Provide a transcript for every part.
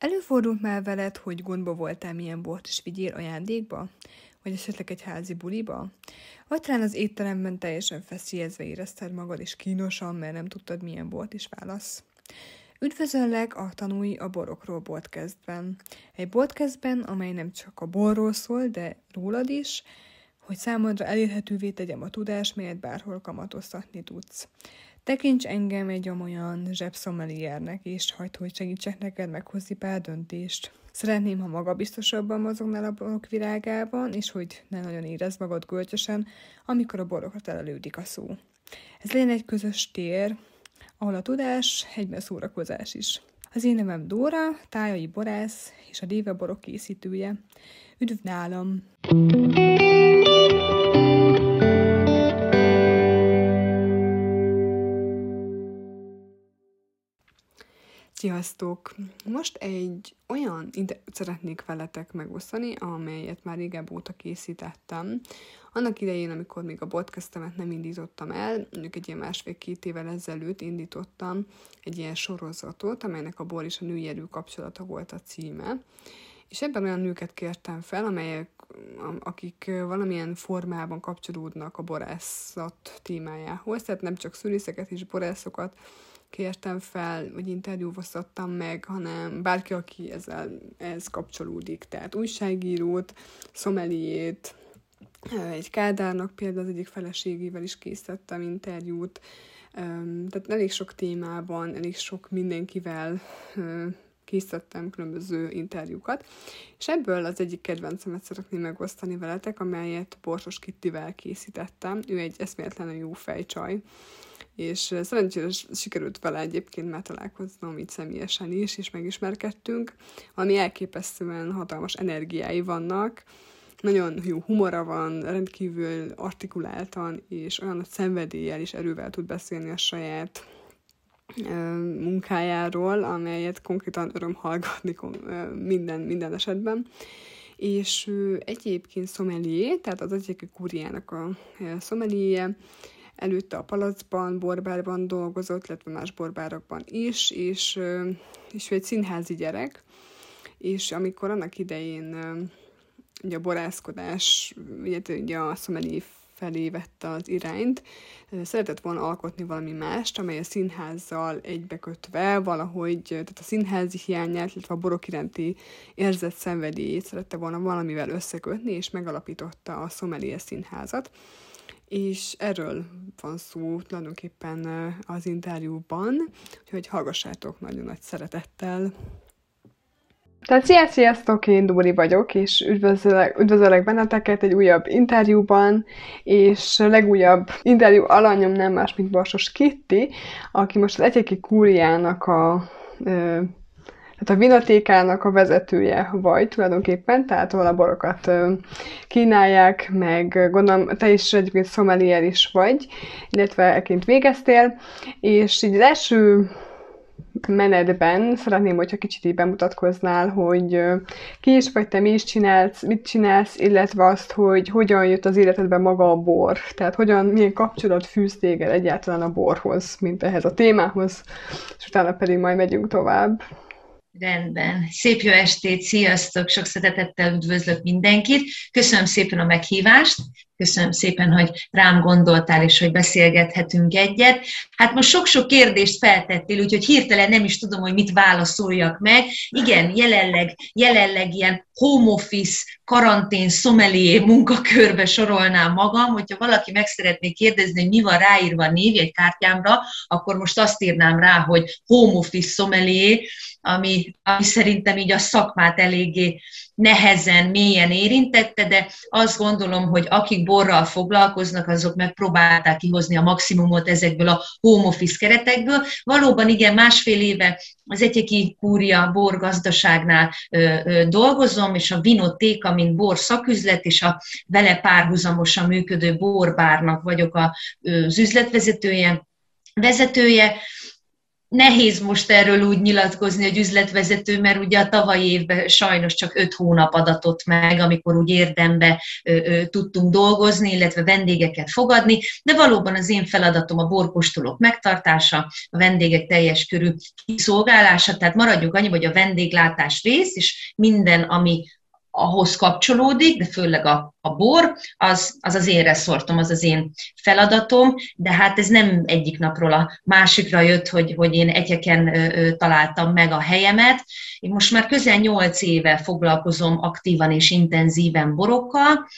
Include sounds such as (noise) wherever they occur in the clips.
Előfordult már veled, hogy gondba voltál, milyen bort is vigyél ajándékba? Vagy esetleg egy házi buliba? Vagy talán az étteremben teljesen feszélyezve érezted magad, és kínosan, mert nem tudtad, milyen bort is válasz? Üdvözöllek a Tanulj a borokról podcastben. Egy podcastben, amely nem csak a borról szól, de rólad is, hogy számodra elérhetővé tegyem a tudást, melyet bárhol kamatoztatni tudsz. Tekints engem egy olyan zsebszomeliernek, és hagyd, hogy segítsek neked meghozni pár döntést. Szeretném, ha magabiztosabban mozognál a borok virágában, és hogy ne nagyon érezd magad gölcsösen, amikor a borokra telelődik a szó. Ez legyen egy közös tér, ahol a tudás egyben szórakozás is. Az én nevem Dóra, tájai borász és a Déve borok készítője. Üdv nálam! Sziasztok! Most egy olyan interjút szeretnék veletek megosztani, amelyet már régebb óta készítettem. Annak idején, amikor még a podcastemet nem indítottam el, mondjuk egy ilyen másfél-két évvel ezelőtt indítottam egy ilyen sorozatot, amelynek a bor és a női erő kapcsolata volt a címe. És ebben olyan nőket kértem fel, amelyek, akik valamilyen formában kapcsolódnak a borászat témájához, tehát nem csak szülészeket és borászokat, kértem fel, vagy interjúvoztattam meg, hanem bárki, aki ezzel, ez kapcsolódik. Tehát újságírót, szomeliét, egy Kádárnak például az egyik feleségével is készítettem interjút, tehát elég sok témában, elég sok mindenkivel készítettem különböző interjúkat, és ebből az egyik kedvencemet szeretném megosztani veletek, amelyet Borsos Kittivel készítettem. Ő egy eszméletlenül jó fejcsaj, és szerencsére sikerült vele egyébként már találkoznom így személyesen is, és megismerkedtünk, ami elképesztően hatalmas energiái vannak, nagyon jó humora van, rendkívül artikuláltan, és olyan nagy szenvedéllyel és erővel tud beszélni a saját munkájáról, amelyet konkrétan öröm hallgatni minden, minden esetben. És egyébként szomelié, tehát az egyik kúriának a szomeliéje, előtte a palacban, borbárban dolgozott, illetve más borbárakban is, és, és ő egy színházi gyerek, és amikor annak idején ugye a borászkodás, ugye, ugye a szomeli felé vette az irányt, szeretett volna alkotni valami mást, amely a színházzal egybekötve valahogy, tehát a színházi hiányát, illetve a borok iránti érzett szenvedélyét szerette volna valamivel összekötni, és megalapította a Sommelier színházat és erről van szó tulajdonképpen az interjúban, úgyhogy hallgassátok nagyon nagy szeretettel. Tehát szia, sziasztok, én Dóri vagyok, és üdvözöllek, üdvözöllek benneteket egy újabb interjúban, és legújabb interjú alanyom nem más, mint Barsos Kitti, aki most az Egyeki Kúriának a tehát a vinatékának a vezetője vagy tulajdonképpen, tehát ahol a borokat kínálják, meg gondolom te is egyébként szomelier is vagy, illetve eként végeztél, és így az első menetben szeretném, hogyha kicsit így bemutatkoznál, hogy ki is vagy te, mi is csinálsz, mit csinálsz, illetve azt, hogy hogyan jött az életedben maga a bor, tehát hogyan, milyen kapcsolat fűz téged egyáltalán a borhoz, mint ehhez a témához, és utána pedig majd megyünk tovább. Rendben. Szép jó estét, sziasztok, sok szeretettel üdvözlök mindenkit. Köszönöm szépen a meghívást, köszönöm szépen, hogy rám gondoltál, és hogy beszélgethetünk egyet. Hát most sok-sok kérdést feltettél, úgyhogy hirtelen nem is tudom, hogy mit válaszoljak meg. Igen, jelenleg, jelenleg ilyen home office, karantén, szomelié munkakörbe sorolnám magam, hogyha valaki meg szeretné kérdezni, hogy mi van ráírva a kártyámra, akkor most azt írnám rá, hogy home office szomelié, ami, ami szerintem így a szakmát eléggé nehezen, mélyen érintette, de azt gondolom, hogy akik borral foglalkoznak, azok megpróbálták kihozni a maximumot ezekből a home office keretekből. Valóban igen, másfél éve az Egyeki Kúria borgazdaságnál ö, ö, dolgozom, és a Vinotéka, mint bor szaküzlet, és a vele párhuzamosan működő borbárnak vagyok az üzletvezetője, vezetője nehéz most erről úgy nyilatkozni, hogy üzletvezető, mert ugye a tavalyi évben sajnos csak öt hónap adatott meg, amikor úgy érdembe ö, ö, tudtunk dolgozni, illetve vendégeket fogadni, de valóban az én feladatom a borkostolók megtartása, a vendégek teljes körű kiszolgálása, tehát maradjuk annyi, hogy a vendéglátás rész, és minden, ami ahhoz kapcsolódik, de főleg a, a bor, az, az az én reszortom, az az én feladatom, de hát ez nem egyik napról a másikra jött, hogy, hogy én egyeken ö, ö, találtam meg a helyemet. Én most már közel nyolc éve foglalkozom aktívan és intenzíven borokkal,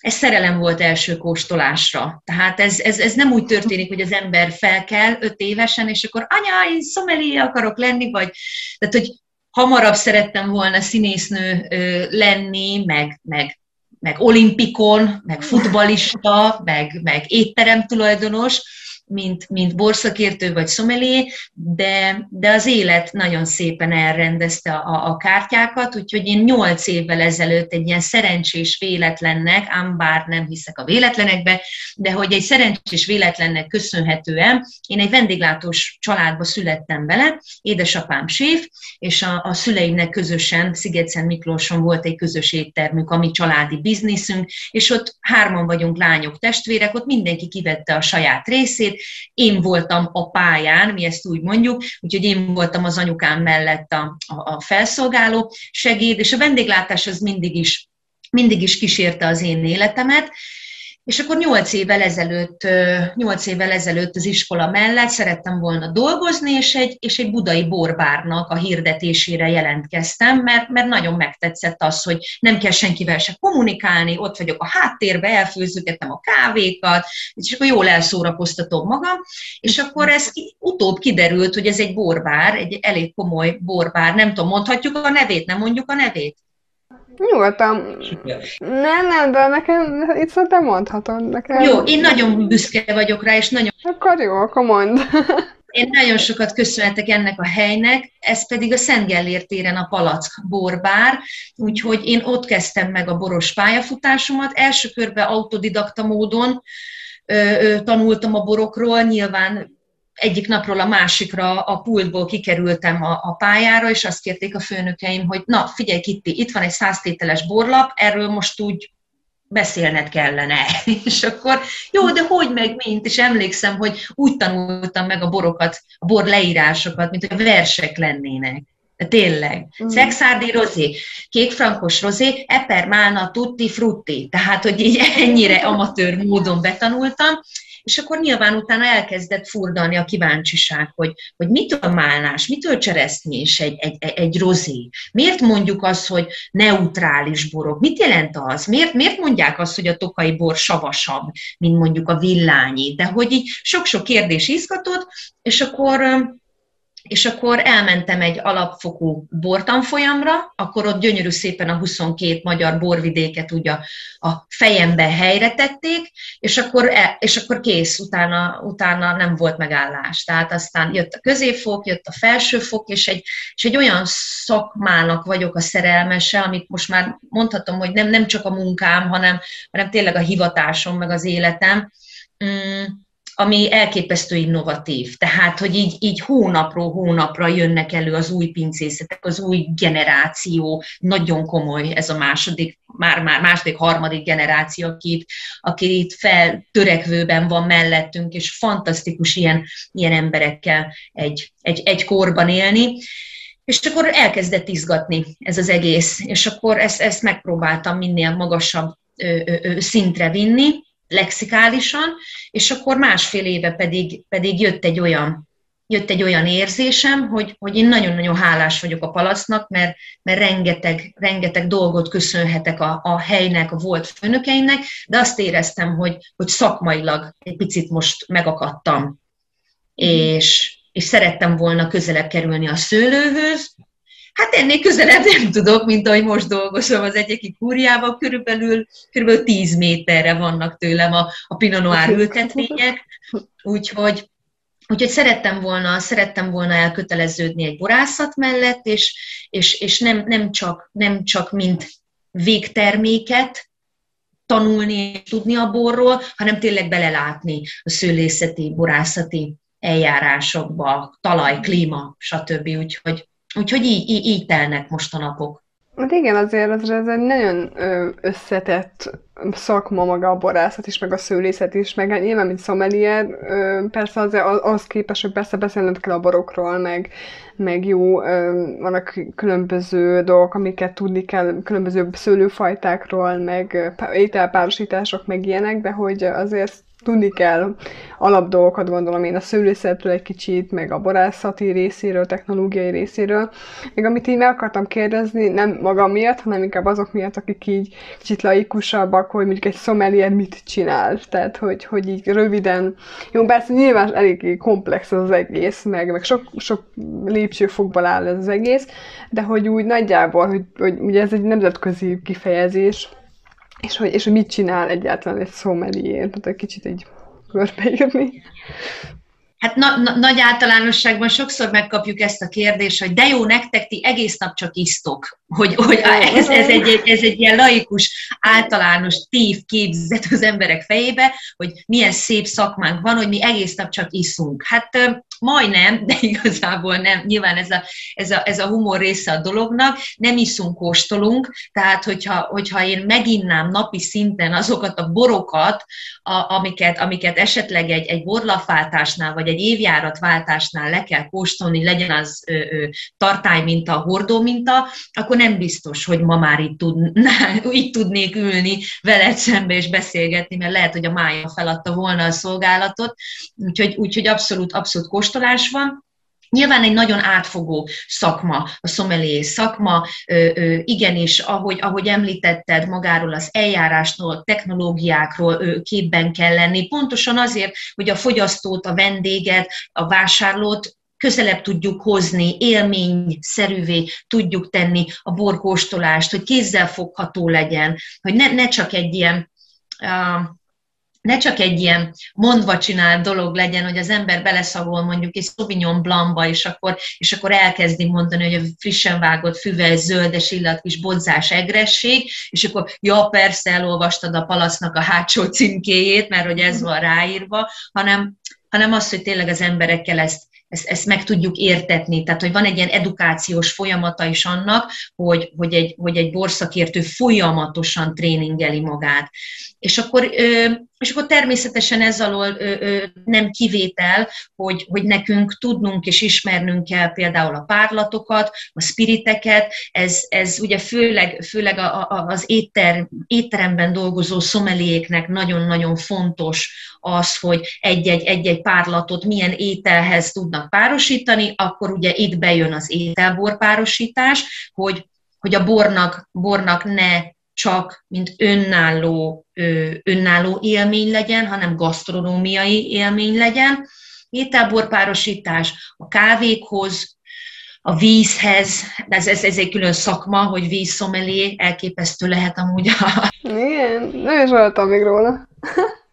ez szerelem volt első kóstolásra. Tehát ez, ez, ez nem úgy történik, hogy az ember fel kell öt évesen, és akkor anya, én szomelié akarok lenni, vagy tehát, hogy hamarabb szerettem volna színésznő lenni, meg, meg, meg olimpikon, meg futbalista, meg, meg étterem tulajdonos, mint, mint borszakértő vagy szomelié, de, de az élet nagyon szépen elrendezte a, a kártyákat, úgyhogy én nyolc évvel ezelőtt egy ilyen szerencsés véletlennek, ám bár nem hiszek a véletlenekbe, de hogy egy szerencsés véletlennek köszönhetően én egy vendéglátós családba születtem bele, édesapám séf, és a, a szüleimnek közösen Szigetszent Miklóson volt egy közös éttermünk, ami családi bizniszünk, és ott hárman vagyunk lányok, testvérek, ott mindenki kivette a saját részét, én voltam a pályán, mi ezt úgy mondjuk, úgyhogy én voltam az anyukám mellett a, a, a felszolgáló segéd, és a vendéglátás az mindig is mindig is kísérte az én életemet, és akkor nyolc évvel ezelőtt, nyolc évvel ezelőtt az iskola mellett szerettem volna dolgozni, és egy, és egy budai borbárnak a hirdetésére jelentkeztem, mert, mert nagyon megtetszett az, hogy nem kell senkivel se kommunikálni, ott vagyok a háttérbe, elfőzőgetem a kávékat, és akkor jól elszórakoztatom magam, és akkor ez utóbb kiderült, hogy ez egy borbár, egy elég komoly borbár, nem tudom, mondhatjuk a nevét, nem mondjuk a nevét? Nyugodtan. Nem, nem, de nekem itt szerintem mondhatod. Nekem... Jó, én nagyon büszke vagyok rá, és nagyon... Akkor jó, akkor mondd. (laughs) Én nagyon sokat köszönhetek ennek a helynek, ez pedig a Szent Gellért téren a Palack borbár, úgyhogy én ott kezdtem meg a boros pályafutásomat. Első körben autodidakta módon ö, ö, tanultam a borokról, nyilván egyik napról a másikra a pultból kikerültem a, a pályára, és azt kérték a főnökeim, hogy na, figyelj Kitti, itt van egy száztételes borlap, erről most úgy beszélned kellene. (laughs) És akkor, jó, de hogy meg mint? És emlékszem, hogy úgy tanultam meg a borokat, a bor leírásokat, mint hogy versek lennének. De tényleg. Mm. Szexárdi rozé, kékfrankos rozé, eper, málna, tutti, frutti. Tehát, hogy így ennyire amatőr módon betanultam, és akkor nyilván utána elkezdett furdalni a kíváncsiság, hogy, hogy mitől málnás, mitől cseresznyés egy, egy, egy rozé? Miért mondjuk azt, hogy neutrális borok? Mit jelent az? Miért, miért mondják azt, hogy a tokai bor savasabb, mint mondjuk a villányi? De hogy így sok-sok kérdés izgatott, és akkor és akkor elmentem egy alapfokú bortanfolyamra, akkor ott gyönyörű szépen a 22 magyar borvidéket ugye a, fejembe helyre tették, és akkor, e, és akkor kész, utána, utána nem volt megállás. Tehát aztán jött a középfok, jött a felsőfok, és egy, és egy olyan szakmának vagyok a szerelmese, amit most már mondhatom, hogy nem, nem csak a munkám, hanem, hanem tényleg a hivatásom, meg az életem. Mm ami elképesztő innovatív. Tehát, hogy így, így hónapról hónapra jönnek elő az új pincészetek, az új generáció, nagyon komoly ez a második, már, már második, harmadik generáció, aki itt, aki itt feltörekvőben van mellettünk, és fantasztikus ilyen, ilyen emberekkel egy, egy, egy korban élni. És akkor elkezdett izgatni ez az egész, és akkor ezt, ezt megpróbáltam minél magasabb szintre vinni, lexikálisan, és akkor másfél éve pedig, pedig jött egy olyan jött egy olyan érzésem, hogy, hogy én nagyon-nagyon hálás vagyok a palasznak, mert, mert rengeteg, rengeteg dolgot köszönhetek a, a helynek, a volt főnökeimnek, de azt éreztem, hogy, hogy szakmailag egy picit most megakadtam, mm. és, és szerettem volna közelebb kerülni a szőlőhöz, Hát ennél közelebb nem tudok, mint ahogy most dolgozom az egyeki kúriával, körülbelül, körülbelül 10 méterre vannak tőlem a, a Pinot Noir ültetvények, úgyhogy, úgyhogy szerettem volna, szerettem volna elköteleződni egy borászat mellett, és, és, és nem, nem, csak, nem csak mint végterméket, tanulni és tudni a borról, hanem tényleg belelátni a szőlészeti, borászati eljárásokba, talaj, klíma, stb. Úgyhogy, úgyhogy így, így, így telnek most a napok. Hát igen, azért ez, ez egy nagyon összetett szakma maga a borászat is, meg a szőlészet is, meg hát nyilván, mint szomelier, persze azért az képes, hogy persze beszélned kell a borokról, meg, meg jó, vannak különböző dolgok, amiket tudni kell, különböző szőlőfajtákról, meg ételpárosítások, meg ilyenek, de hogy azért tudni kell alapdolgokat, gondolom én a szőlészetről egy kicsit, meg a borászati részéről, technológiai részéről. Még amit így meg akartam kérdezni, nem magam miatt, hanem inkább azok miatt, akik így kicsit laikusabbak, hogy mondjuk egy sommelier mit csinál. Tehát, hogy, hogy így röviden, jó, persze nyilván eléggé komplex az, az egész, meg, meg sok, sok lépcsőfokból áll ez az egész, de hogy úgy nagyjából, hogy, hogy ugye ez egy nemzetközi kifejezés, és hogy, és hogy mit csinál egyáltalán egy sommelier, tehát egy kicsit egy körbeírni. Hát na, na, nagy általánosságban sokszor megkapjuk ezt a kérdést, hogy de jó, nektek ti egész nap csak isztok. Hogy, hogy ez, ez, egy, ez egy ilyen laikus, általános tév képzet az emberek fejébe, hogy milyen szép szakmánk van, hogy mi egész nap csak iszunk. Hát majdnem, de (laughs) igazából nem. Nyilván ez a, ez a, ez a humor része a dolognak. Nem iszunk, kóstolunk, tehát hogyha, hogyha én meginnám napi szinten azokat a borokat, a, amiket, amiket esetleg egy, egy borlafváltásnál, vagy egy évjáratváltásnál le kell kóstolni, legyen az ö, ö, tartály minta, hordó minta, akkor nem biztos, hogy ma már itt, tudná, itt tudnék ülni veled szembe és beszélgetni, mert lehet, hogy a mája feladta volna a szolgálatot, úgyhogy, úgyhogy abszolút, abszolút kóstolás van. Nyilván egy nagyon átfogó szakma, a szomelié szakma, igenis, ahogy, ahogy említetted, magáról az eljárásról, technológiákról képben kell lenni, pontosan azért, hogy a fogyasztót, a vendéget, a vásárlót közelebb tudjuk hozni, élményszerűvé tudjuk tenni a borkóstolást, hogy kézzel fogható legyen, hogy ne, ne csak egy ilyen uh, ne csak egy ilyen mondva csinált dolog legyen, hogy az ember beleszagol mondjuk egy Sauvignon Blancba, és akkor, és akkor elkezdi mondani, hogy a frissen vágott füves, zöldes illat, kis bodzás egresség, és akkor ja, persze elolvastad a palasznak a hátsó címkéjét, mert hogy ez van ráírva, hanem, hanem az, hogy tényleg az emberekkel ezt, ezt, ezt meg tudjuk értetni. Tehát, hogy van egy ilyen edukációs folyamata is annak, hogy, hogy, egy, hogy egy borszakértő folyamatosan tréningeli magát. És akkor, és akkor természetesen ez alól nem kivétel, hogy, hogy nekünk tudnunk és ismernünk kell például a párlatokat, a spiriteket, ez, ez ugye főleg, főleg a, a, az étter, étteremben dolgozó szomeliéknek nagyon-nagyon fontos az, hogy egy-egy, egy-egy párlatot milyen ételhez tudnak párosítani, akkor ugye itt bejön az ételbor párosítás, hogy, hogy a bornak, bornak ne csak mint önálló, önálló élmény legyen, hanem gasztronómiai élmény legyen. Ételborpárosítás a kávékhoz, a vízhez, de ez, ez, ez egy külön szakma, hogy vízszomelé, elképesztő lehet amúgy. A... Igen, nem is hallottam még róla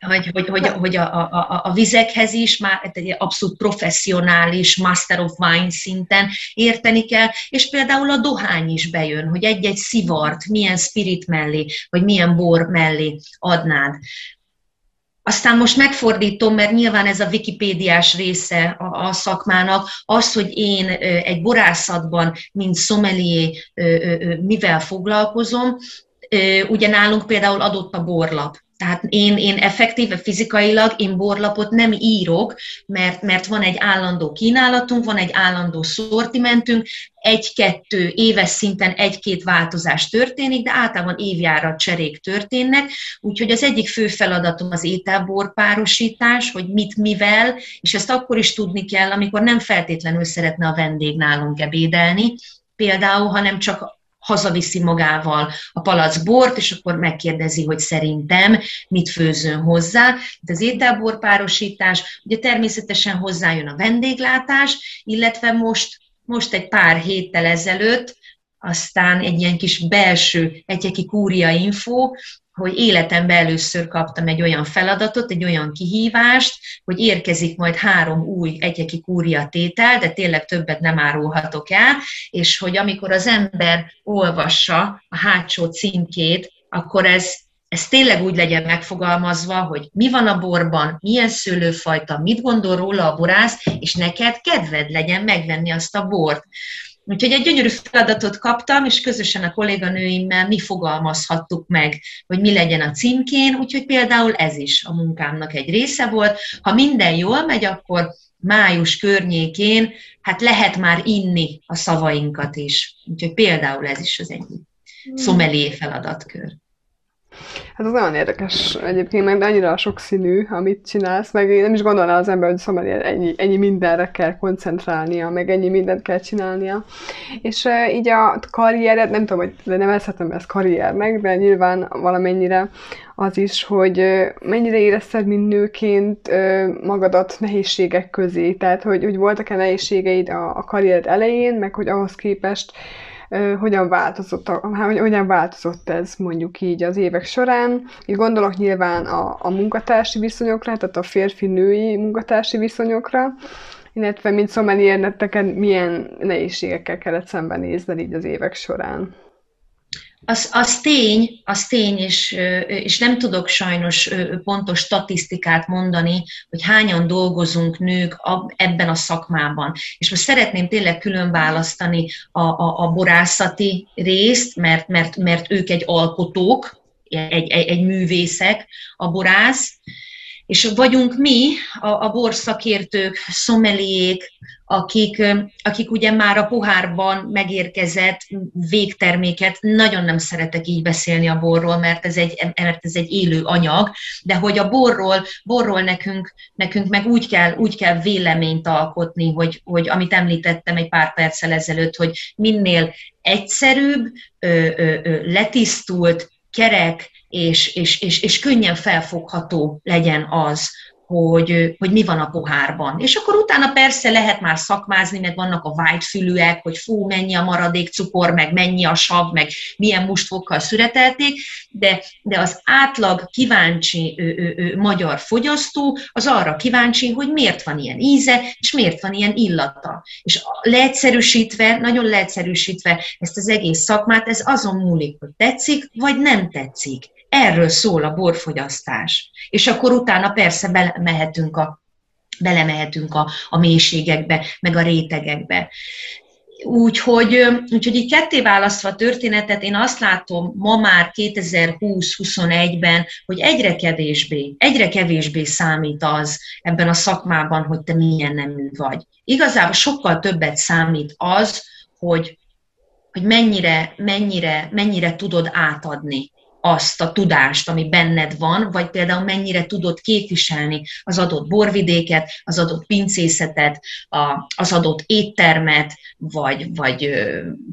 hogy, hogy, hogy, hogy a, a, a vizekhez is már egy abszolút professzionális Master of Wine szinten érteni kell, és például a dohány is bejön, hogy egy-egy szivart milyen spirit mellé, vagy milyen bor mellé adnád. Aztán most megfordítom, mert nyilván ez a wikipédiás része a, a szakmának, az, hogy én egy borászatban, mint sommelier, mivel foglalkozom, ugye nálunk például adott a borlap. Tehát én, én effektíve fizikailag én borlapot nem írok, mert, mert van egy állandó kínálatunk, van egy állandó szortimentünk, egy-kettő éves szinten egy-két változás történik, de általában évjára cserék történnek, úgyhogy az egyik fő feladatom az ételbor párosítás, hogy mit mivel, és ezt akkor is tudni kell, amikor nem feltétlenül szeretne a vendég nálunk ebédelni, például, hanem csak hazaviszi magával a palac bort, és akkor megkérdezi, hogy szerintem mit főzön hozzá. De az ételbor párosítás, ugye természetesen hozzájön a vendéglátás, illetve most, most egy pár héttel ezelőtt aztán egy ilyen kis belső egyeki kúria info, hogy életemben először kaptam egy olyan feladatot, egy olyan kihívást, hogy érkezik majd három új egyeki kúria tétel, de tényleg többet nem árulhatok el, és hogy amikor az ember olvassa a hátsó címkét, akkor ez ez tényleg úgy legyen megfogalmazva, hogy mi van a borban, milyen szőlőfajta, mit gondol róla a borász, és neked kedved legyen megvenni azt a bort. Úgyhogy egy gyönyörű feladatot kaptam, és közösen a kolléganőimmel mi fogalmazhattuk meg, hogy mi legyen a címkén, úgyhogy például ez is a munkámnak egy része volt. Ha minden jól megy, akkor május környékén, hát lehet már inni a szavainkat is. Úgyhogy például ez is az egyik hmm. szomelié feladatkör. Hát az nagyon érdekes egyébként, meg annyira sokszínű, amit csinálsz, meg én nem is gondolná az ember, hogy szóval ennyi, ennyi mindenre kell koncentrálnia, meg ennyi mindent kell csinálnia. És uh, így a karriered, nem tudom, hogy nevezhetem ezt karriernek, de nyilván valamennyire az is, hogy mennyire érezted, mint nőként magadat nehézségek közé, tehát hogy, hogy voltak-e nehézségeid a, a karriered elején, meg hogy ahhoz képest hogyan változott, hogyan változott ez mondjuk így az évek során. Itt gondolok nyilván a, a munkatársi viszonyokra, tehát a férfi-női munkatársi viszonyokra, illetve mint szomeliérnek neked milyen nehézségekkel kellett szembenézned így az évek során. Az, az tény, az tény, és, és nem tudok sajnos pontos statisztikát mondani, hogy hányan dolgozunk nők ebben a szakmában. És most szeretném tényleg külön választani a, a, a borászati részt, mert, mert, mert ők egy alkotók, egy, egy, egy művészek, a borász, és vagyunk mi, a, a borszakértők, szomeliék, akik, akik ugye már a pohárban megérkezett végterméket, nagyon nem szeretek így beszélni a borról, mert ez egy, mert ez egy élő anyag, de hogy a borról, borról nekünk, nekünk meg úgy kell, úgy kell véleményt alkotni, hogy, hogy amit említettem egy pár perccel ezelőtt, hogy minél egyszerűbb, ö, ö, ö, letisztult, kerek, és, és, és, és könnyen felfogható legyen az, hogy, hogy mi van a pohárban. És akkor utána persze lehet már szakmázni, meg vannak a white hogy fú, mennyi a maradék cukor, meg mennyi a sav, meg milyen mustfokkal szüretelték, de, de az átlag kíváncsi ő, ő, ő, magyar fogyasztó az arra kíváncsi, hogy miért van ilyen íze, és miért van ilyen illata. És leegyszerűsítve, nagyon leegyszerűsítve ezt az egész szakmát, ez azon múlik, hogy tetszik, vagy nem tetszik. Erről szól a borfogyasztás. És akkor utána persze belemehetünk a, belemehetünk a, a mélységekbe, meg a rétegekbe. Úgyhogy, úgyhogy így ketté választva a történetet, én azt látom ma már 2020-21-ben, hogy egyre kevésbé, egyre kevésbé számít az ebben a szakmában, hogy te milyen nemű vagy. Igazából sokkal többet számít az, hogy, hogy mennyire, mennyire, mennyire tudod átadni azt a tudást, ami benned van, vagy például mennyire tudod képviselni az adott borvidéket, az adott pincészetet, az adott éttermet, vagy, vagy,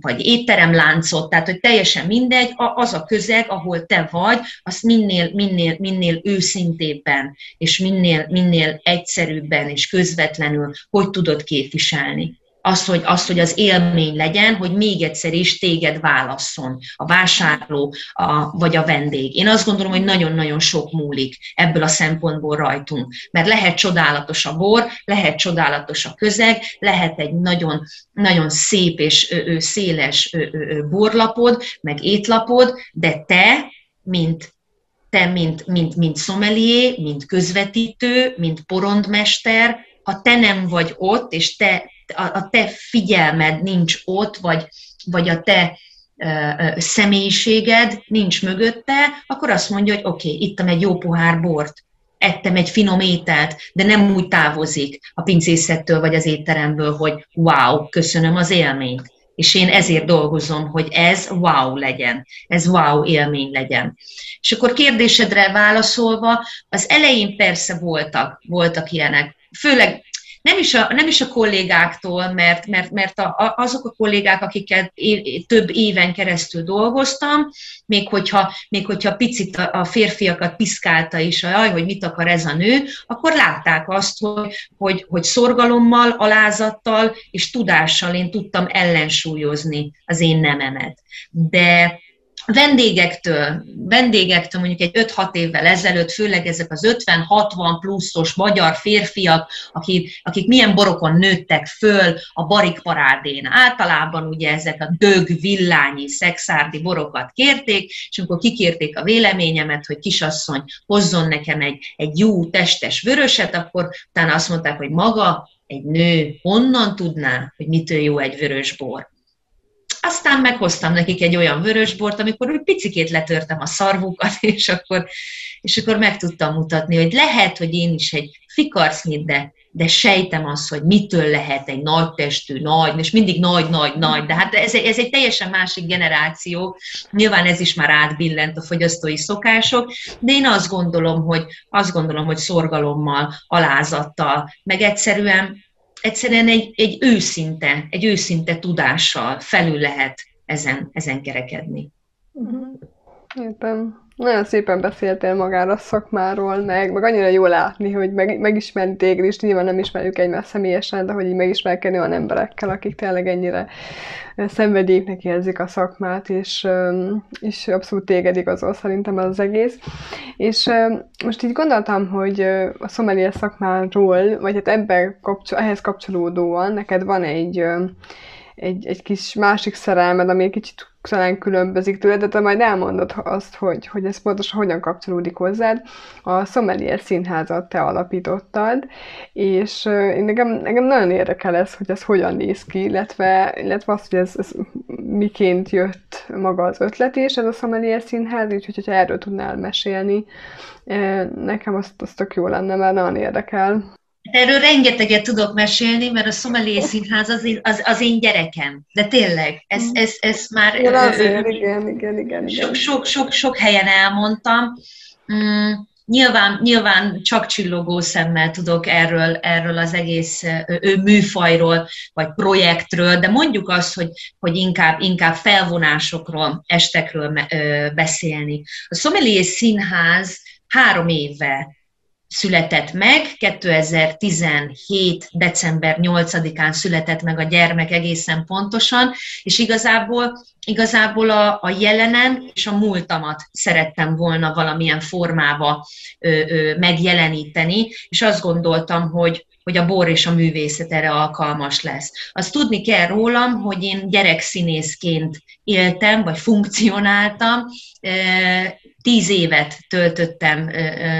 vagy étteremláncot, tehát hogy teljesen mindegy, az a közeg, ahol te vagy, azt minél, minél, minél őszintébben, és minél, minél egyszerűbben és közvetlenül, hogy tudod képviselni az, hogy, az, hogy az élmény legyen, hogy még egyszer is téged válasszon a vásárló a, vagy a vendég. Én azt gondolom, hogy nagyon-nagyon sok múlik ebből a szempontból rajtunk, mert lehet csodálatos a bor, lehet csodálatos a közeg, lehet egy nagyon, nagyon szép és ö, ö, széles ö, ö, borlapod, meg étlapod, de te, mint te, mint, mint, mint szomelié, mint közvetítő, mint porondmester, ha te nem vagy ott, és te a, a te figyelmed nincs ott, vagy, vagy a te személyiséged nincs mögötte, akkor azt mondja, hogy oké, okay, ittam egy jó pohár bort, ettem egy finom ételt, de nem úgy távozik a pincészettől vagy az étteremből, hogy wow, köszönöm az élményt. És én ezért dolgozom, hogy ez wow legyen, ez wow élmény legyen. És akkor kérdésedre válaszolva, az elején persze voltak, voltak ilyenek, főleg nem is a, nem is a kollégáktól, mert, mert, mert a, azok a kollégák, akikkel é, több éven keresztül dolgoztam, még hogyha, még hogyha picit a, a férfiakat piszkálta is, hogy hogy mit akar ez a nő, akkor látták azt, hogy, hogy, hogy szorgalommal, alázattal és tudással én tudtam ellensúlyozni az én nememet. De vendégektől, vendégektől mondjuk egy 5-6 évvel ezelőtt, főleg ezek az 50-60 pluszos magyar férfiak, akik, akik milyen borokon nőttek föl a barikparádén. Általában ugye ezek a dög, villányi, szexárdi borokat kérték, és amikor kikérték a véleményemet, hogy kisasszony hozzon nekem egy, egy jó testes vöröset, akkor utána azt mondták, hogy maga egy nő honnan tudná, hogy mitől jó egy vörös bor. Aztán meghoztam nekik egy olyan vörösbort, amikor úgy picikét letörtem a szarvukat, (laughs) és akkor, és akkor meg tudtam mutatni, hogy lehet, hogy én is egy fikarsznyit, de, de sejtem azt, hogy mitől lehet egy nagy testű, nagy, és mindig nagy, nagy, nagy, de hát ez, ez egy teljesen másik generáció, nyilván ez is már átbillent a fogyasztói szokások, de én azt gondolom, hogy, azt gondolom, hogy szorgalommal, alázattal, meg egyszerűen egyszerűen egy, egy őszinte, egy őszinte tudással felül lehet ezen, ezen kerekedni. Uh-huh. Értem. Nagyon szépen beszéltél magára a szakmáról, meg, meg annyira jól látni, hogy meg, megismerni téged is, nyilván nem ismerjük egymást személyesen, de hogy így megismerkedni olyan emberekkel, akik tényleg ennyire szenvedélynek érzik a szakmát, és, és abszolút téged igazol szerintem az egész. És most így gondoltam, hogy a szomelier szakmáról, vagy hát ebben kapcsol, ehhez kapcsolódóan neked van egy egy, egy kis másik szerelmed, ami egy kicsit talán különbözik tőle, de te majd elmondod azt, hogy, hogy ez pontosan hogyan kapcsolódik hozzád. A Sommelier Színházat te alapítottad, és én nekem, nekem nagyon érdekel ez, hogy ez hogyan néz ki, illetve, illetve azt, hogy ez, ez miként jött maga az ötlet és ez a Sommelier Színház, úgyhogy hogyha erről tudnál mesélni, nekem azt, azt tök jó lenne, mert nagyon érdekel. Erről rengeteget tudok mesélni, mert a Szomelé Színház az én, az, az én gyerekem. De tényleg, ez, mm. ez, ez már... Igen, azért, igen, igen, igen, Sok, sok, sok, sok helyen elmondtam. Mm, nyilván, nyilván csak csillogó szemmel tudok erről, erről az egész ő, műfajról, vagy projektről, de mondjuk azt, hogy, hogy inkább, inkább felvonásokról, estekről beszélni. A Sommelier Színház három éve született meg, 2017. december 8-án született meg a gyermek egészen pontosan, és igazából, igazából a, a jelenen és a múltamat szerettem volna valamilyen formába ö, ö, megjeleníteni, és azt gondoltam, hogy, hogy a bor és a művészet erre alkalmas lesz. Azt tudni kell rólam, hogy én gyerekszínészként éltem, vagy funkcionáltam, Tíz évet töltöttem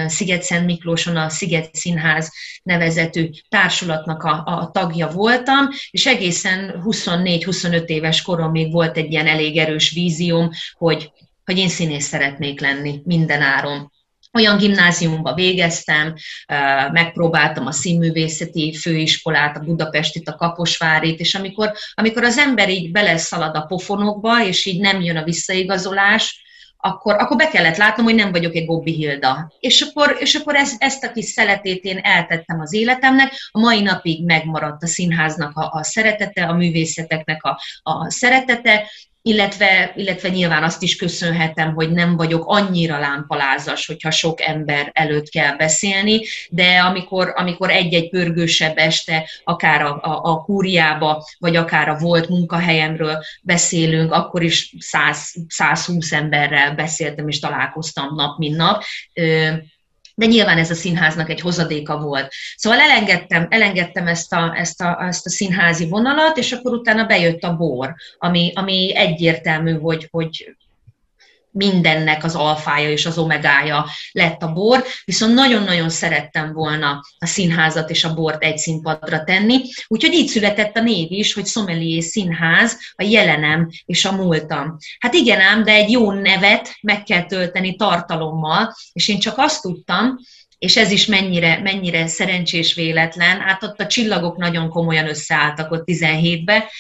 Sziget-Szent Miklóson, a Sziget Színház nevezetű társulatnak a, a tagja voltam, és egészen 24-25 éves koromig volt egy ilyen elég erős vízióm, hogy, hogy én színész szeretnék lenni minden áron olyan gimnáziumba végeztem, megpróbáltam a színművészeti főiskolát, a Budapestit, a Kaposvárit, és amikor, amikor az ember így beleszalad a pofonokba, és így nem jön a visszaigazolás, akkor, akkor be kellett látnom, hogy nem vagyok egy Gobbi Hilda. És akkor, és akkor ezt, ezt a kis szeletét én eltettem az életemnek, a mai napig megmaradt a színháznak a, a szeretete, a művészeteknek a, a szeretete, illetve, illetve nyilván azt is köszönhetem, hogy nem vagyok annyira lámpalázas, hogyha sok ember előtt kell beszélni, de amikor, amikor egy-egy pörgősebb este, akár a, a, a kúriába, vagy akár a volt munkahelyemről beszélünk, akkor is 100, 120 emberrel beszéltem és találkoztam nap, mint nap de nyilván ez a színháznak egy hozadéka volt. Szóval elengedtem, elengedtem ezt, a, ezt, a, ezt a színházi vonalat, és akkor utána bejött a bor, ami, ami egyértelmű, hogy, hogy mindennek az alfája és az omegája lett a bor, viszont nagyon-nagyon szerettem volna a színházat és a bort egy színpadra tenni, úgyhogy így született a név is, hogy Sommelier Színház, a jelenem és a múltam. Hát igen ám, de egy jó nevet meg kell tölteni tartalommal, és én csak azt tudtam, és ez is mennyire, mennyire szerencsés véletlen, hát ott a csillagok nagyon komolyan összeálltak ott 17-be,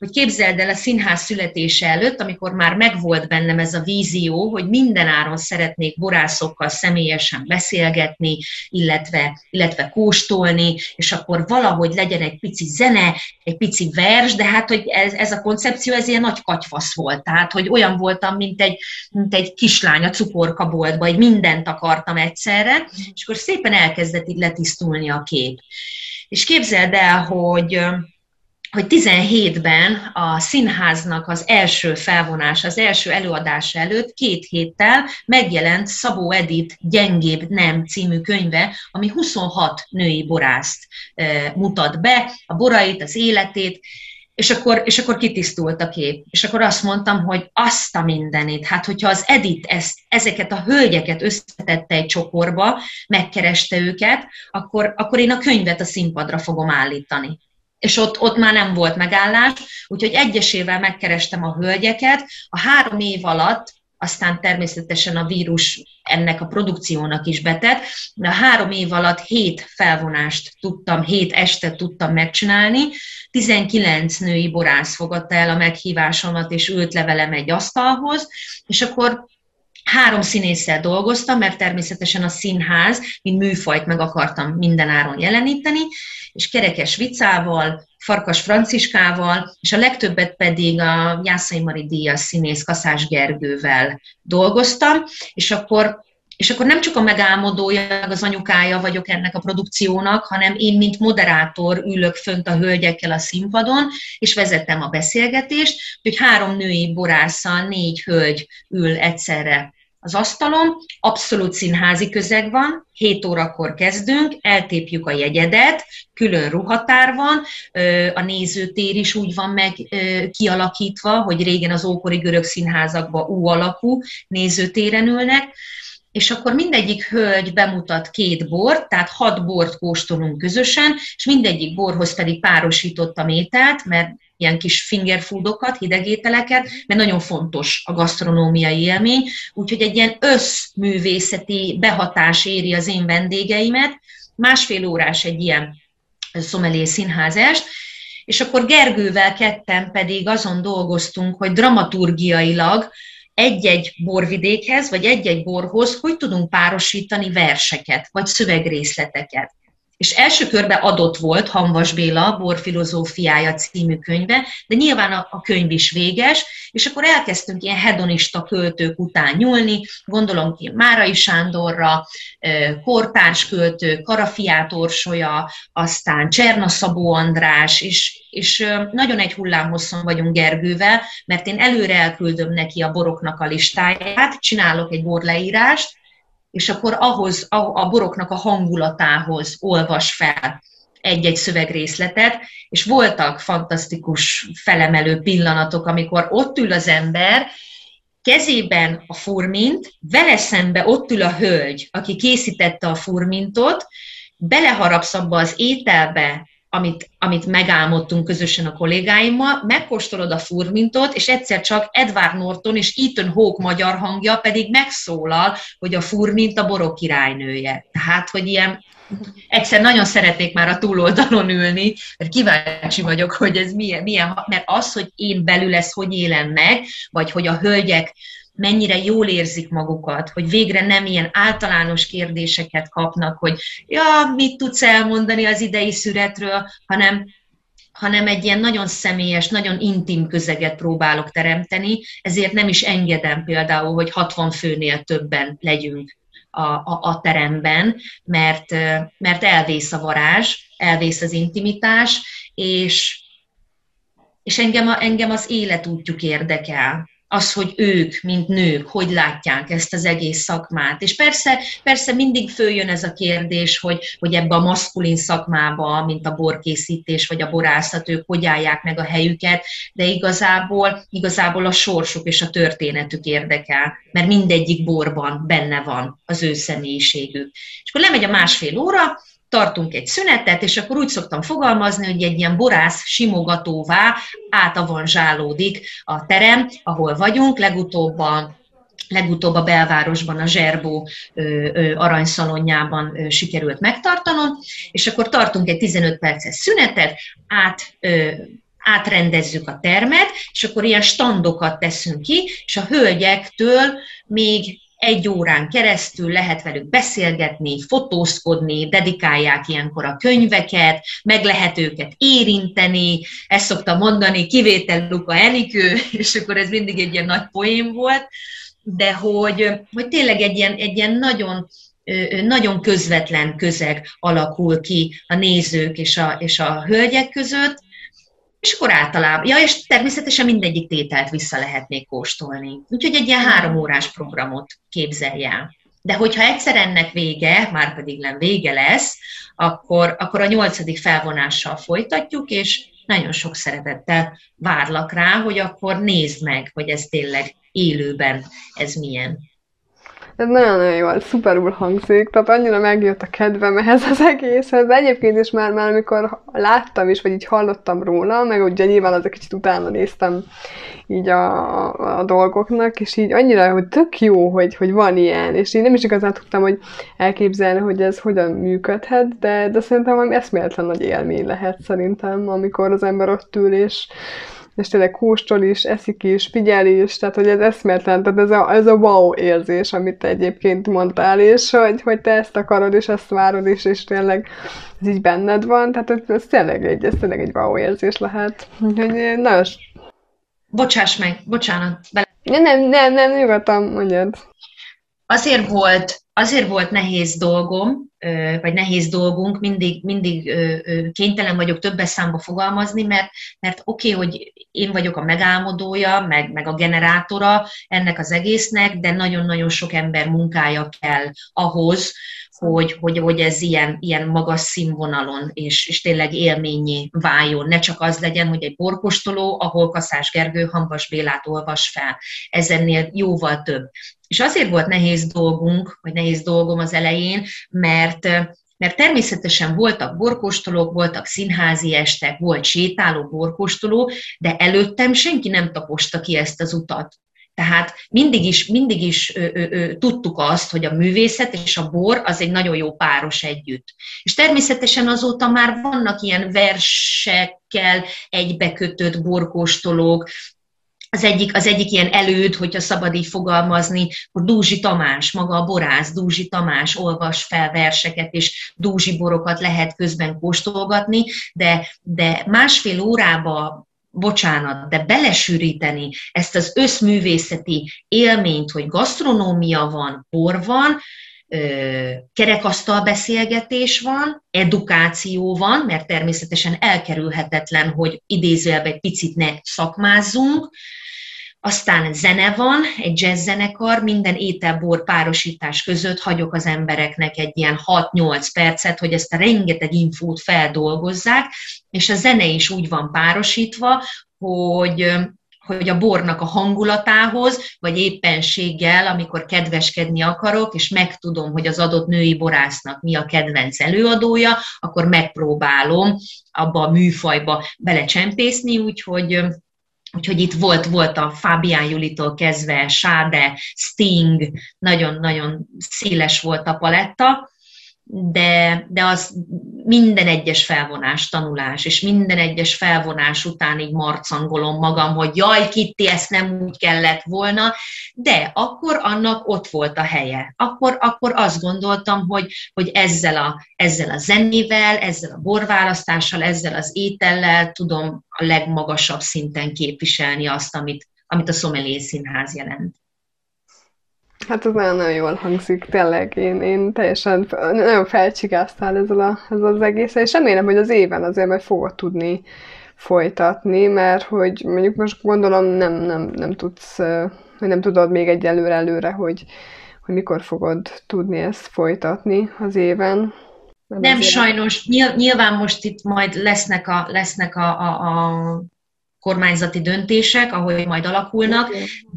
hogy képzeld el a színház születése előtt, amikor már megvolt bennem ez a vízió, hogy mindenáron szeretnék borászokkal személyesen beszélgetni, illetve, illetve kóstolni, és akkor valahogy legyen egy pici zene, egy pici vers, de hát, hogy ez, ez a koncepció, ez ilyen nagy katyfasz volt. Tehát, hogy olyan voltam, mint egy, mint egy kislány a cukorkaboltba, hogy mindent akartam egyszerre, és akkor szépen elkezdett így letisztulni a kép. És képzeld el, hogy hogy 17-ben a színháznak az első felvonás, az első előadás előtt két héttel megjelent Szabó Edith Gyengébb Nem című könyve, ami 26 női borászt mutat be, a borait, az életét, és akkor, és akkor kitisztult a kép. És akkor azt mondtam, hogy azt a mindenit, hát hogyha az Edit ezt, ezeket a hölgyeket összetette egy csokorba, megkereste őket, akkor, akkor én a könyvet a színpadra fogom állítani és ott, ott már nem volt megállás, úgyhogy egyesével megkerestem a hölgyeket. A három év alatt aztán természetesen a vírus ennek a produkciónak is betett, de a három év alatt hét felvonást tudtam, hét estet tudtam megcsinálni, 19 női borász fogadta el a meghívásomat, és ült le velem egy asztalhoz, és akkor Három színésszel dolgoztam, mert természetesen a színház, mint műfajt meg akartam mindenáron jeleníteni, és Kerekes Vicával, Farkas Franciskával, és a legtöbbet pedig a Jászai Mari Díjas színész Kaszás Gergővel dolgoztam, és akkor és akkor nem csak a megálmodója, az anyukája vagyok ennek a produkciónak, hanem én, mint moderátor ülök fönt a hölgyekkel a színpadon, és vezetem a beszélgetést, hogy három női borásszal négy hölgy ül egyszerre az asztalon, abszolút színházi közeg van, 7 órakor kezdünk, eltépjük a jegyedet, külön ruhatár van, a nézőtér is úgy van meg kialakítva, hogy régen az ókori görög színházakban U alakú nézőtéren ülnek, és akkor mindegyik hölgy bemutat két bort, tehát hat bort kóstolunk közösen, és mindegyik borhoz pedig párosítottam ételt, mert ilyen kis fingerfoodokat, hidegételeket, mert nagyon fontos a gasztronómiai élmény, úgyhogy egy ilyen összművészeti behatás éri az én vendégeimet, másfél órás egy ilyen szomelé színházest, és akkor Gergővel ketten pedig azon dolgoztunk, hogy dramaturgiailag egy-egy borvidékhez, vagy egy-egy borhoz hogy tudunk párosítani verseket, vagy szövegrészleteket és első körben adott volt Hanvas Béla Borfilozófiája című könyve, de nyilván a, a könyv is véges, és akkor elkezdtünk ilyen hedonista költők után nyúlni, gondolom ki Márai Sándorra, kortárs költő, Karafiát Orsolya, aztán Cserna Szabó András, és, és nagyon egy hullámhosszon vagyunk Gergővel, mert én előre elküldöm neki a boroknak a listáját, csinálok egy borleírást, és akkor ahhoz, a, a boroknak a hangulatához olvas fel egy-egy szövegrészletet, és voltak fantasztikus felemelő pillanatok, amikor ott ül az ember, kezében a furmint, vele szembe ott ül a hölgy, aki készítette a furmintot, beleharapsz abba az ételbe, amit, amit megálmodtunk közösen a kollégáimmal, megkóstolod a furmintot, és egyszer csak Edward Norton és Ethan Hawke magyar hangja pedig megszólal, hogy a furmint a borok királynője. Tehát, hogy ilyen egyszer nagyon szeretnék már a túloldalon ülni, mert kíváncsi vagyok, hogy ez milyen, milyen mert az, hogy én belül ez hogy élem meg, vagy hogy a hölgyek mennyire jól érzik magukat, hogy végre nem ilyen általános kérdéseket kapnak, hogy ja, mit tudsz elmondani az idei szüretről, hanem hanem egy ilyen nagyon személyes, nagyon intim közeget próbálok teremteni, ezért nem is engedem például, hogy 60 főnél többen legyünk a, a, a teremben, mert, mert elvész a varázs, elvész az intimitás, és, és engem, engem az életútjuk érdekel az, hogy ők, mint nők, hogy látják ezt az egész szakmát. És persze, persze mindig följön ez a kérdés, hogy, hogy ebbe a maszkulin szakmába, mint a borkészítés vagy a borászat, ők hogy állják meg a helyüket, de igazából, igazából a sorsuk és a történetük érdekel, mert mindegyik borban benne van az ő személyiségük. És akkor lemegy a másfél óra, tartunk egy szünetet, és akkor úgy szoktam fogalmazni, hogy egy ilyen borász simogatóvá átavanzsálódik a terem, ahol vagyunk, legutóbb a legutóbb a belvárosban, a Zserbó aranyszalonjában ö, sikerült megtartanom, és akkor tartunk egy 15 perces szünetet, át ö, átrendezzük a termet, és akkor ilyen standokat teszünk ki, és a hölgyektől még egy órán keresztül lehet velük beszélgetni, fotózkodni, dedikálják ilyenkor a könyveket, meg lehet őket érinteni, ezt szoktam mondani, kivétel Luka Enikő, és akkor ez mindig egy ilyen nagy poém volt, de hogy, hogy tényleg egy ilyen, egy ilyen nagyon, nagyon közvetlen közeg alakul ki a nézők és a, és a hölgyek között, és akkor általában, ja, és természetesen mindegyik tételt vissza lehet még kóstolni. Úgyhogy egy ilyen három órás programot képzelj el. De hogyha egyszer ennek vége, már pedig nem vége lesz, akkor, akkor a nyolcadik felvonással folytatjuk, és nagyon sok szeretettel várlak rá, hogy akkor nézd meg, hogy ez tényleg élőben ez milyen. Ez nagyon-nagyon jól, szuperul hangzik, tehát annyira megjött a kedvem ehhez az egészhez, egyébként is már, már amikor láttam is, vagy így hallottam róla, meg ugye nyilván az egy kicsit utána néztem így a, a dolgoknak, és így annyira, hogy tök jó, hogy, hogy van ilyen, és én nem is igazán tudtam, hogy elképzelni, hogy ez hogyan működhet, de, de szerintem valami eszméletlen nagy élmény lehet szerintem, amikor az ember ott ül, és, és tényleg kóstol is, eszik is, figyel is, tehát hogy ez eszméletlen, tehát ez a, ez a wow érzés, amit te egyébként mondtál, és hogy, hogy te ezt akarod, és ezt várod is, és tényleg ez így benned van, tehát ez, ez tényleg egy, ez tényleg egy wow érzés lehet. Úgyhogy nagyon... Bocsáss meg, bocsánat. Bele... Nem, nem, nem, nem, nyugodtan mondjad. Azért volt, azért volt nehéz dolgom, vagy nehéz dolgunk, mindig, mindig kénytelen vagyok többes számba fogalmazni, mert, mert oké, okay, hogy én vagyok a megálmodója, meg, meg a generátora ennek az egésznek, de nagyon-nagyon sok ember munkája kell ahhoz, hogy, hogy, hogy ez ilyen, ilyen magas színvonalon és, és tényleg élményé váljon. Ne csak az legyen, hogy egy borkostoló, ahol Kaszás Gergő Hambas Bélát olvas fel. Ez ennél jóval több. És azért volt nehéz dolgunk, vagy nehéz dolgom az elején, mert mert természetesen voltak borkostolók, voltak színházi estek, volt sétáló borkostoló, de előttem senki nem taposta ki ezt az utat. Tehát mindig is, mindig is ö, ö, ö, tudtuk azt, hogy a művészet és a bor az egy nagyon jó páros együtt. És természetesen azóta már vannak ilyen versekkel egybekötött borkóstolók, az egyik, az egyik ilyen előd, hogyha szabad így fogalmazni, hogy Dúzsi Tamás, maga a borász, Dúzsi Tamás olvas fel verseket, és Dúzsi borokat lehet közben kóstolgatni, de, de másfél órába bocsánat, de belesűríteni ezt az összművészeti élményt, hogy gasztronómia van, bor van, kerekasztal beszélgetés van, edukáció van, mert természetesen elkerülhetetlen, hogy idézőjelben egy picit ne szakmázzunk, aztán zene van, egy jazz zenekar, minden ételbor párosítás között hagyok az embereknek egy ilyen 6-8 percet, hogy ezt a rengeteg infót feldolgozzák, és a zene is úgy van párosítva, hogy hogy a bornak a hangulatához, vagy éppenséggel, amikor kedveskedni akarok, és megtudom, hogy az adott női borásznak mi a kedvenc előadója, akkor megpróbálom abba a műfajba belecsempészni, úgyhogy Úgyhogy itt volt, volt a Fabián Julitól kezdve, Sáde, Sting, nagyon-nagyon széles volt a paletta, de, de az minden egyes felvonás tanulás, és minden egyes felvonás után így marcangolom magam, hogy jaj, Kitti, ezt nem úgy kellett volna, de akkor annak ott volt a helye. Akkor, akkor azt gondoltam, hogy, hogy ezzel, a, ezzel a zenével, ezzel a borválasztással, ezzel az étellel tudom a legmagasabb szinten képviselni azt, amit, amit a Sommelier Színház jelent. Hát ez nagyon-nagyon jól hangzik, tényleg. Én, én teljesen nagyon felcsigáztál ezzel, a, ezzel az egész, és remélem, hogy az éven azért majd fogod tudni folytatni, mert hogy mondjuk most gondolom nem, nem, nem tudsz, hogy nem tudod még egyelőre előre, hogy, hogy mikor fogod tudni ezt folytatni az éven. Nem, nem sajnos. Nyilván most itt majd lesznek a, lesznek a, a, a kormányzati döntések, ahogy majd alakulnak,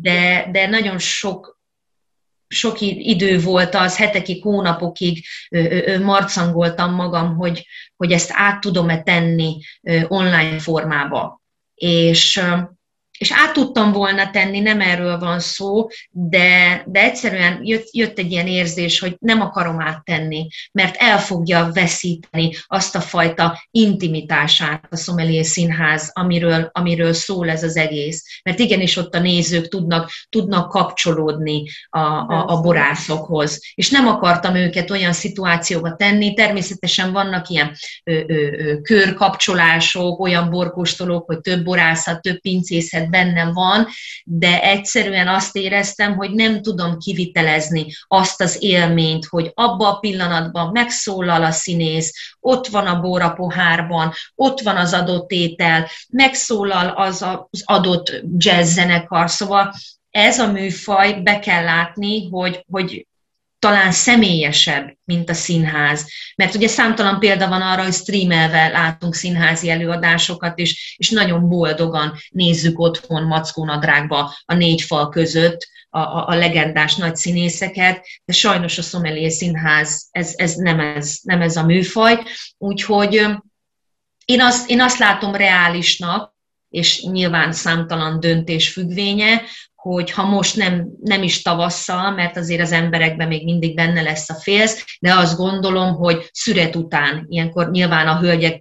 de, de nagyon sok sok idő volt az, hetekig, hónapokig marcangoltam magam, hogy, hogy ezt át tudom-e tenni online formába. És és át tudtam volna tenni, nem erről van szó, de, de egyszerűen jött, jött egy ilyen érzés, hogy nem akarom áttenni, mert el fogja veszíteni azt a fajta intimitását a Sommelier Színház, amiről, amiről szól ez az egész. Mert igenis ott a nézők tudnak, tudnak kapcsolódni a, a, a borászokhoz. És nem akartam őket olyan szituációba tenni, természetesen vannak ilyen ö, ö, ö, körkapcsolások, olyan borkóstolók, hogy több borászat, több pincészet természet benne van, de egyszerűen azt éreztem, hogy nem tudom kivitelezni azt az élményt, hogy abba a pillanatban megszólal a színész, ott van a bóra pohárban, ott van az adott étel, megszólal az az adott jazz zenekar, szóval ez a műfaj, be kell látni, hogy, hogy talán személyesebb, mint a színház. Mert ugye számtalan példa van arra, hogy streamelve látunk színházi előadásokat, és, és nagyon boldogan nézzük otthon mackónadrágba a négy fal között a, a, a legendás nagy színészeket, de sajnos a Sommelier Színház, ez, ez, nem, ez nem ez a műfaj. Úgyhogy én azt, én azt látom reálisnak, és nyilván számtalan döntés függvénye, hogy ha most nem, nem is tavasszal, mert azért az emberekben még mindig benne lesz a félsz, de azt gondolom, hogy szüret után, ilyenkor nyilván a hölgyek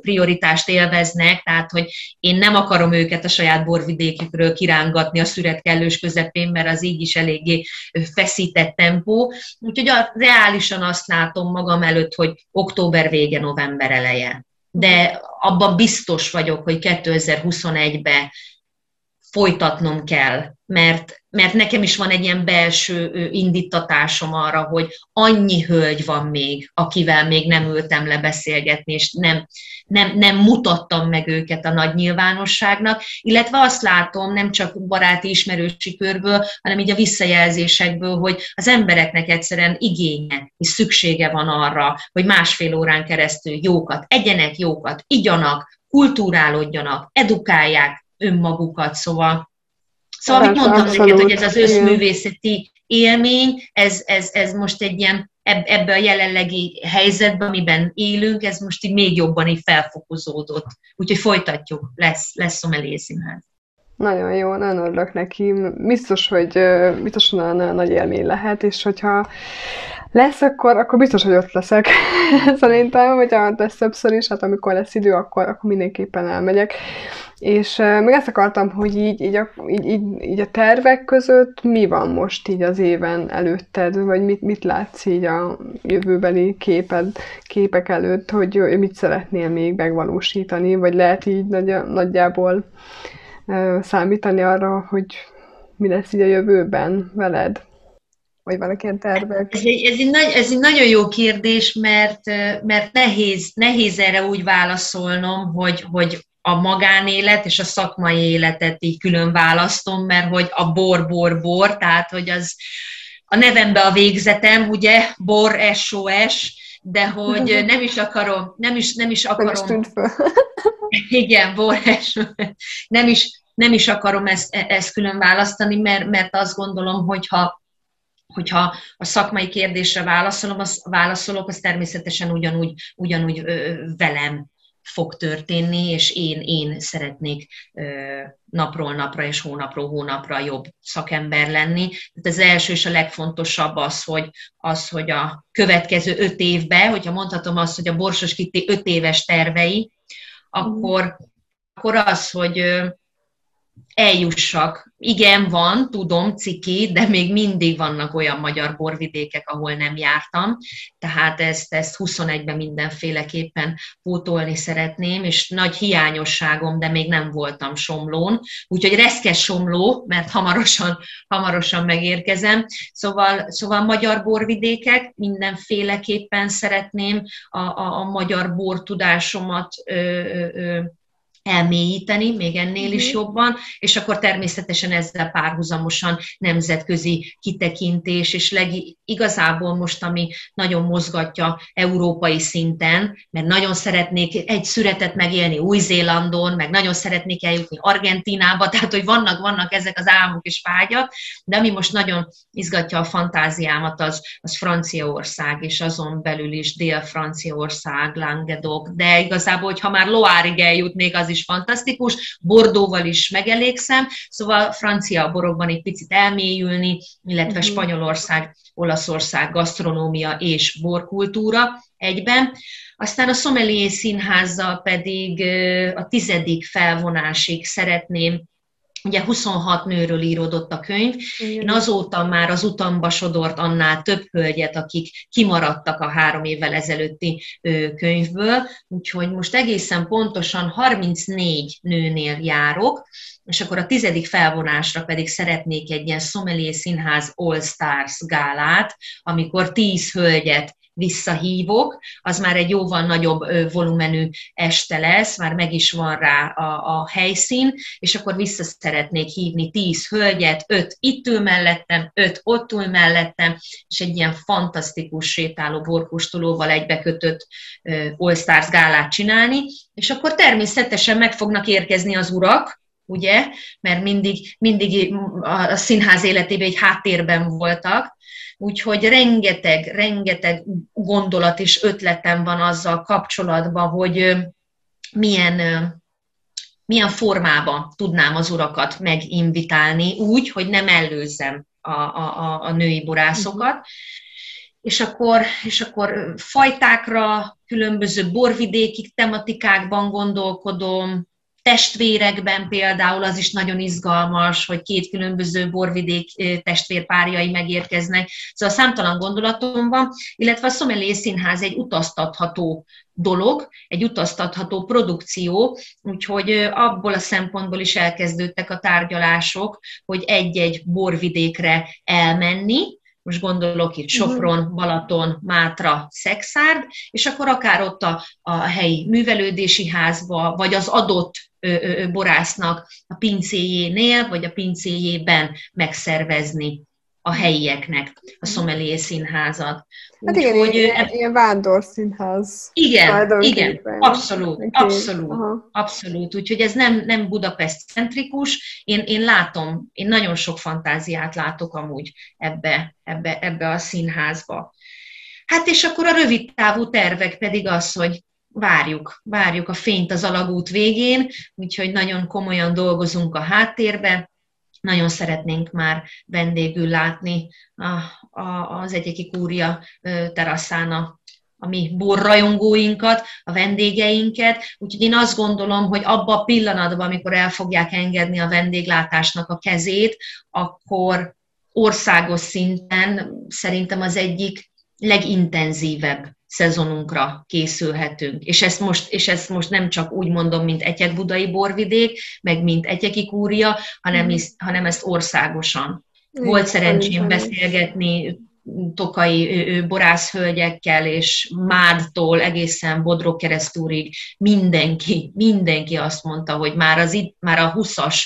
prioritást élveznek, tehát hogy én nem akarom őket a saját borvidékükről kirángatni a szüret kellős közepén, mert az így is eléggé feszített tempó. Úgyhogy a, reálisan azt látom magam előtt, hogy október vége, november eleje. De abban biztos vagyok, hogy 2021-ben folytatnom kell, mert, mert nekem is van egy ilyen belső indítatásom arra, hogy annyi hölgy van még, akivel még nem ültem le beszélgetni, és nem, nem, nem mutattam meg őket a nagy nyilvánosságnak, illetve azt látom nem csak baráti ismerősi körből, hanem így a visszajelzésekből, hogy az embereknek egyszerűen igénye és szüksége van arra, hogy másfél órán keresztül jókat egyenek, jókat igyanak, kultúrálódjanak, edukálják önmagukat, szóval Szóval, amit mondtam neked, hogy ez az összművészeti élmény, ez, ez, ez most egy ilyen ebbe a jelenlegi helyzetben, amiben élünk, ez most így még jobban így felfokozódott. Úgyhogy folytatjuk, lesz, lesz Szomelé Színház. Nagyon jó, nagyon örülök neki. Biztos, hogy biztos, hogy nagyon nagy élmény lehet, és hogyha lesz, akkor, akkor biztos, hogy ott leszek. (laughs) Szerintem, hogyha lesz többször is, hát amikor lesz idő, akkor, akkor mindenképpen elmegyek. És uh, még ezt akartam, hogy így, így, a, így, így, így a tervek között mi van most így az éven előtted, vagy mit, mit látsz így a jövőbeli képed, képek előtt, hogy mit szeretnél még megvalósítani, vagy lehet így nagy, nagyjából számítani arra, hogy mi lesz így a jövőben veled? Vagy vannak ilyen tervek? Ez egy, ez egy, nagy, ez egy nagyon jó kérdés, mert, mert nehéz, nehéz erre úgy válaszolnom, hogy, hogy a magánélet és a szakmai életet így külön választom, mert hogy a bor, bor, bor, tehát hogy az a nevembe a végzetem, ugye, bor, SOS, de hogy (laughs) nem is akarom, nem is, nem is akarom. (laughs) Igen, bor, SOS. Nem is, nem is akarom ezt, ezt külön választani, mert, mert azt gondolom, hogyha hogyha a szakmai kérdésre válaszolom, az, válaszolok, az természetesen ugyanúgy, ugyanúgy ö, velem fog történni, és én, én szeretnék napról napra és hónapról hónapra jobb szakember lenni. Tehát az első és a legfontosabb az, hogy, az, hogy a következő öt évben, hogyha mondhatom azt, hogy a Borsos Kitti öt éves tervei, akkor, akkor az, hogy eljussak. Igen, van, tudom, ciki, de még mindig vannak olyan magyar borvidékek, ahol nem jártam, tehát ezt, ezt 21-ben mindenféleképpen pótolni szeretném, és nagy hiányosságom, de még nem voltam Somlón, úgyhogy reszkes Somló, mert hamarosan, hamarosan megérkezem. Szóval, szóval magyar borvidékek, mindenféleképpen szeretném a, a, a magyar bortudásomat ö, ö, elmélyíteni, még ennél is mhm. jobban, és akkor természetesen ezzel párhuzamosan nemzetközi kitekintés, és leg, igazából most, ami nagyon mozgatja európai szinten, mert nagyon szeretnék egy szüretet megélni Új-Zélandon, meg nagyon szeretnék eljutni Argentinába, (laughs) tehát hogy vannak, vannak ezek az álmok és vágyak, de ami most nagyon izgatja a fantáziámat, az, az Franciaország, és azon belül is Dél-Franciaország, Languedoc, de igazából, hogyha már Loárig eljutnék, az is fantasztikus, Bordóval is megelégszem, szóval francia borokban egy picit elmélyülni, illetve uh-huh. Spanyolország, Olaszország, gasztronómia és borkultúra egyben. Aztán a Sommelier Színházzal pedig a tizedik felvonásig szeretném Ugye 26 nőről íródott a könyv. Én azóta már az utamba sodort annál több hölgyet, akik kimaradtak a három évvel ezelőtti könyvből, úgyhogy most egészen pontosan 34 nőnél járok, és akkor a tizedik felvonásra pedig szeretnék egy ilyen Sommelier Színház All Stars gálát, amikor tíz hölgyet visszahívok, az már egy jóval nagyobb volumenű este lesz, már meg is van rá a, a helyszín, és akkor vissza szeretnék hívni tíz hölgyet, öt itt ül mellettem, öt ott ül mellettem, és egy ilyen fantasztikus sétáló borkustulóval egybekötött All Stars gálát csinálni, és akkor természetesen meg fognak érkezni az urak, ugye, mert mindig, mindig a színház életében egy háttérben voltak, úgyhogy rengeteg, rengeteg gondolat és ötletem van azzal kapcsolatban, hogy milyen, milyen formában tudnám az urakat meginvitálni úgy, hogy nem előzzem a, a, a női borászokat. És akkor, és akkor fajtákra, különböző borvidéki tematikákban gondolkodom, testvérekben például az is nagyon izgalmas, hogy két különböző borvidék testvérpárjai megérkeznek. Szóval számtalan gondolatom van, illetve a Sommelier Színház egy utaztatható dolog, egy utaztatható produkció, úgyhogy abból a szempontból is elkezdődtek a tárgyalások, hogy egy-egy borvidékre elmenni, most gondolok itt mhm. Sopron, Balaton, Mátra, Szexárd, és akkor akár ott a, a helyi művelődési házba, vagy az adott borásznak a pincéjénél, vagy a pincéjében megszervezni a helyieknek a Sommelier színházat. Hát igen, hogy, ilyen, ilyen vándorszínház. Igen, igen, abszolút, okay. abszolút, Aha. abszolút. Úgyhogy ez nem, nem Budapest centrikus. Én, én látom, én nagyon sok fantáziát látok amúgy ebbe, ebbe, ebbe a színházba. Hát és akkor a rövid távú tervek pedig az, hogy várjuk, várjuk a fényt az alagút végén, úgyhogy nagyon komolyan dolgozunk a háttérbe, nagyon szeretnénk már vendégül látni a, a, az egyeki kúria teraszán a, a mi borrajongóinkat, a vendégeinket, úgyhogy én azt gondolom, hogy abban a pillanatban, amikor el fogják engedni a vendéglátásnak a kezét, akkor országos szinten szerintem az egyik legintenzívebb szezonunkra készülhetünk. És ezt most, és ezt most nem csak úgy mondom, mint Egyek-Budai borvidék, meg mint Egyeki kúria, hanem, mm. ezt, hanem ezt országosan. Volt szerencsém beszélgetni tokai borászhölgyekkel, és Mádtól egészen Bodrog keresztúrig mindenki, mindenki azt mondta, hogy már, az itt, már a 20-as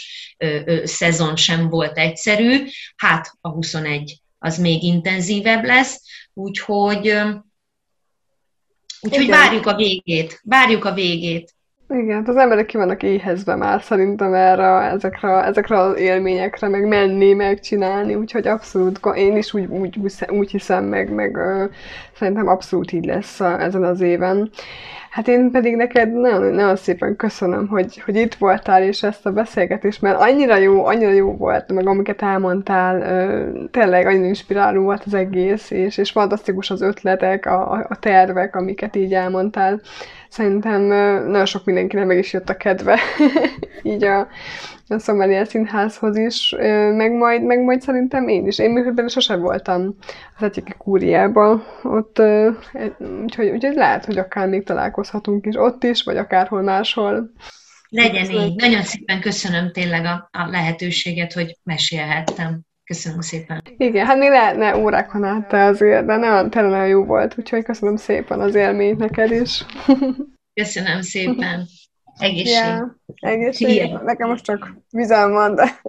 szezon sem volt egyszerű, hát a 21 az még intenzívebb lesz, úgyhogy Úgyhogy várjuk a végét, várjuk a végét. Igen, hát az emberek ki vannak éhezve már szerintem erre, ezekre, ezekre az élményekre, meg menni, megcsinálni, úgyhogy abszolút, én is úgy, úgy, úgy hiszem, meg, meg ö, szerintem abszolút így lesz a, ezen az éven. Hát én pedig neked nagyon, nagyon szépen köszönöm, hogy, hogy itt voltál, és ezt a beszélgetést, mert annyira jó, annyira jó volt, meg amiket elmondtál, tényleg annyira inspiráló volt az egész, és, és fantasztikus az ötletek, a, a tervek, amiket így elmondtál. Szerintem nagyon sok mindenkinek meg is jött a kedve, (laughs) így a, a Szomália Színházhoz is, meg majd, meg majd szerintem én is. Én még sosem voltam az egyik kúriában, ott, úgyhogy, úgyhogy lehet, hogy akár még találkozhatunk is ott is, vagy akárhol máshol. Legyen így. Nagyon szépen köszönöm tényleg a, a lehetőséget, hogy mesélhettem. Köszönöm szépen. Igen, hát még lehetne órákon át azért, de nagyon, tényleg nagyon jó volt, úgyhogy köszönöm szépen az élményt neked is. Köszönöm szépen. Egészség. Ja, egészség. Szia. Nekem most csak vizem van, de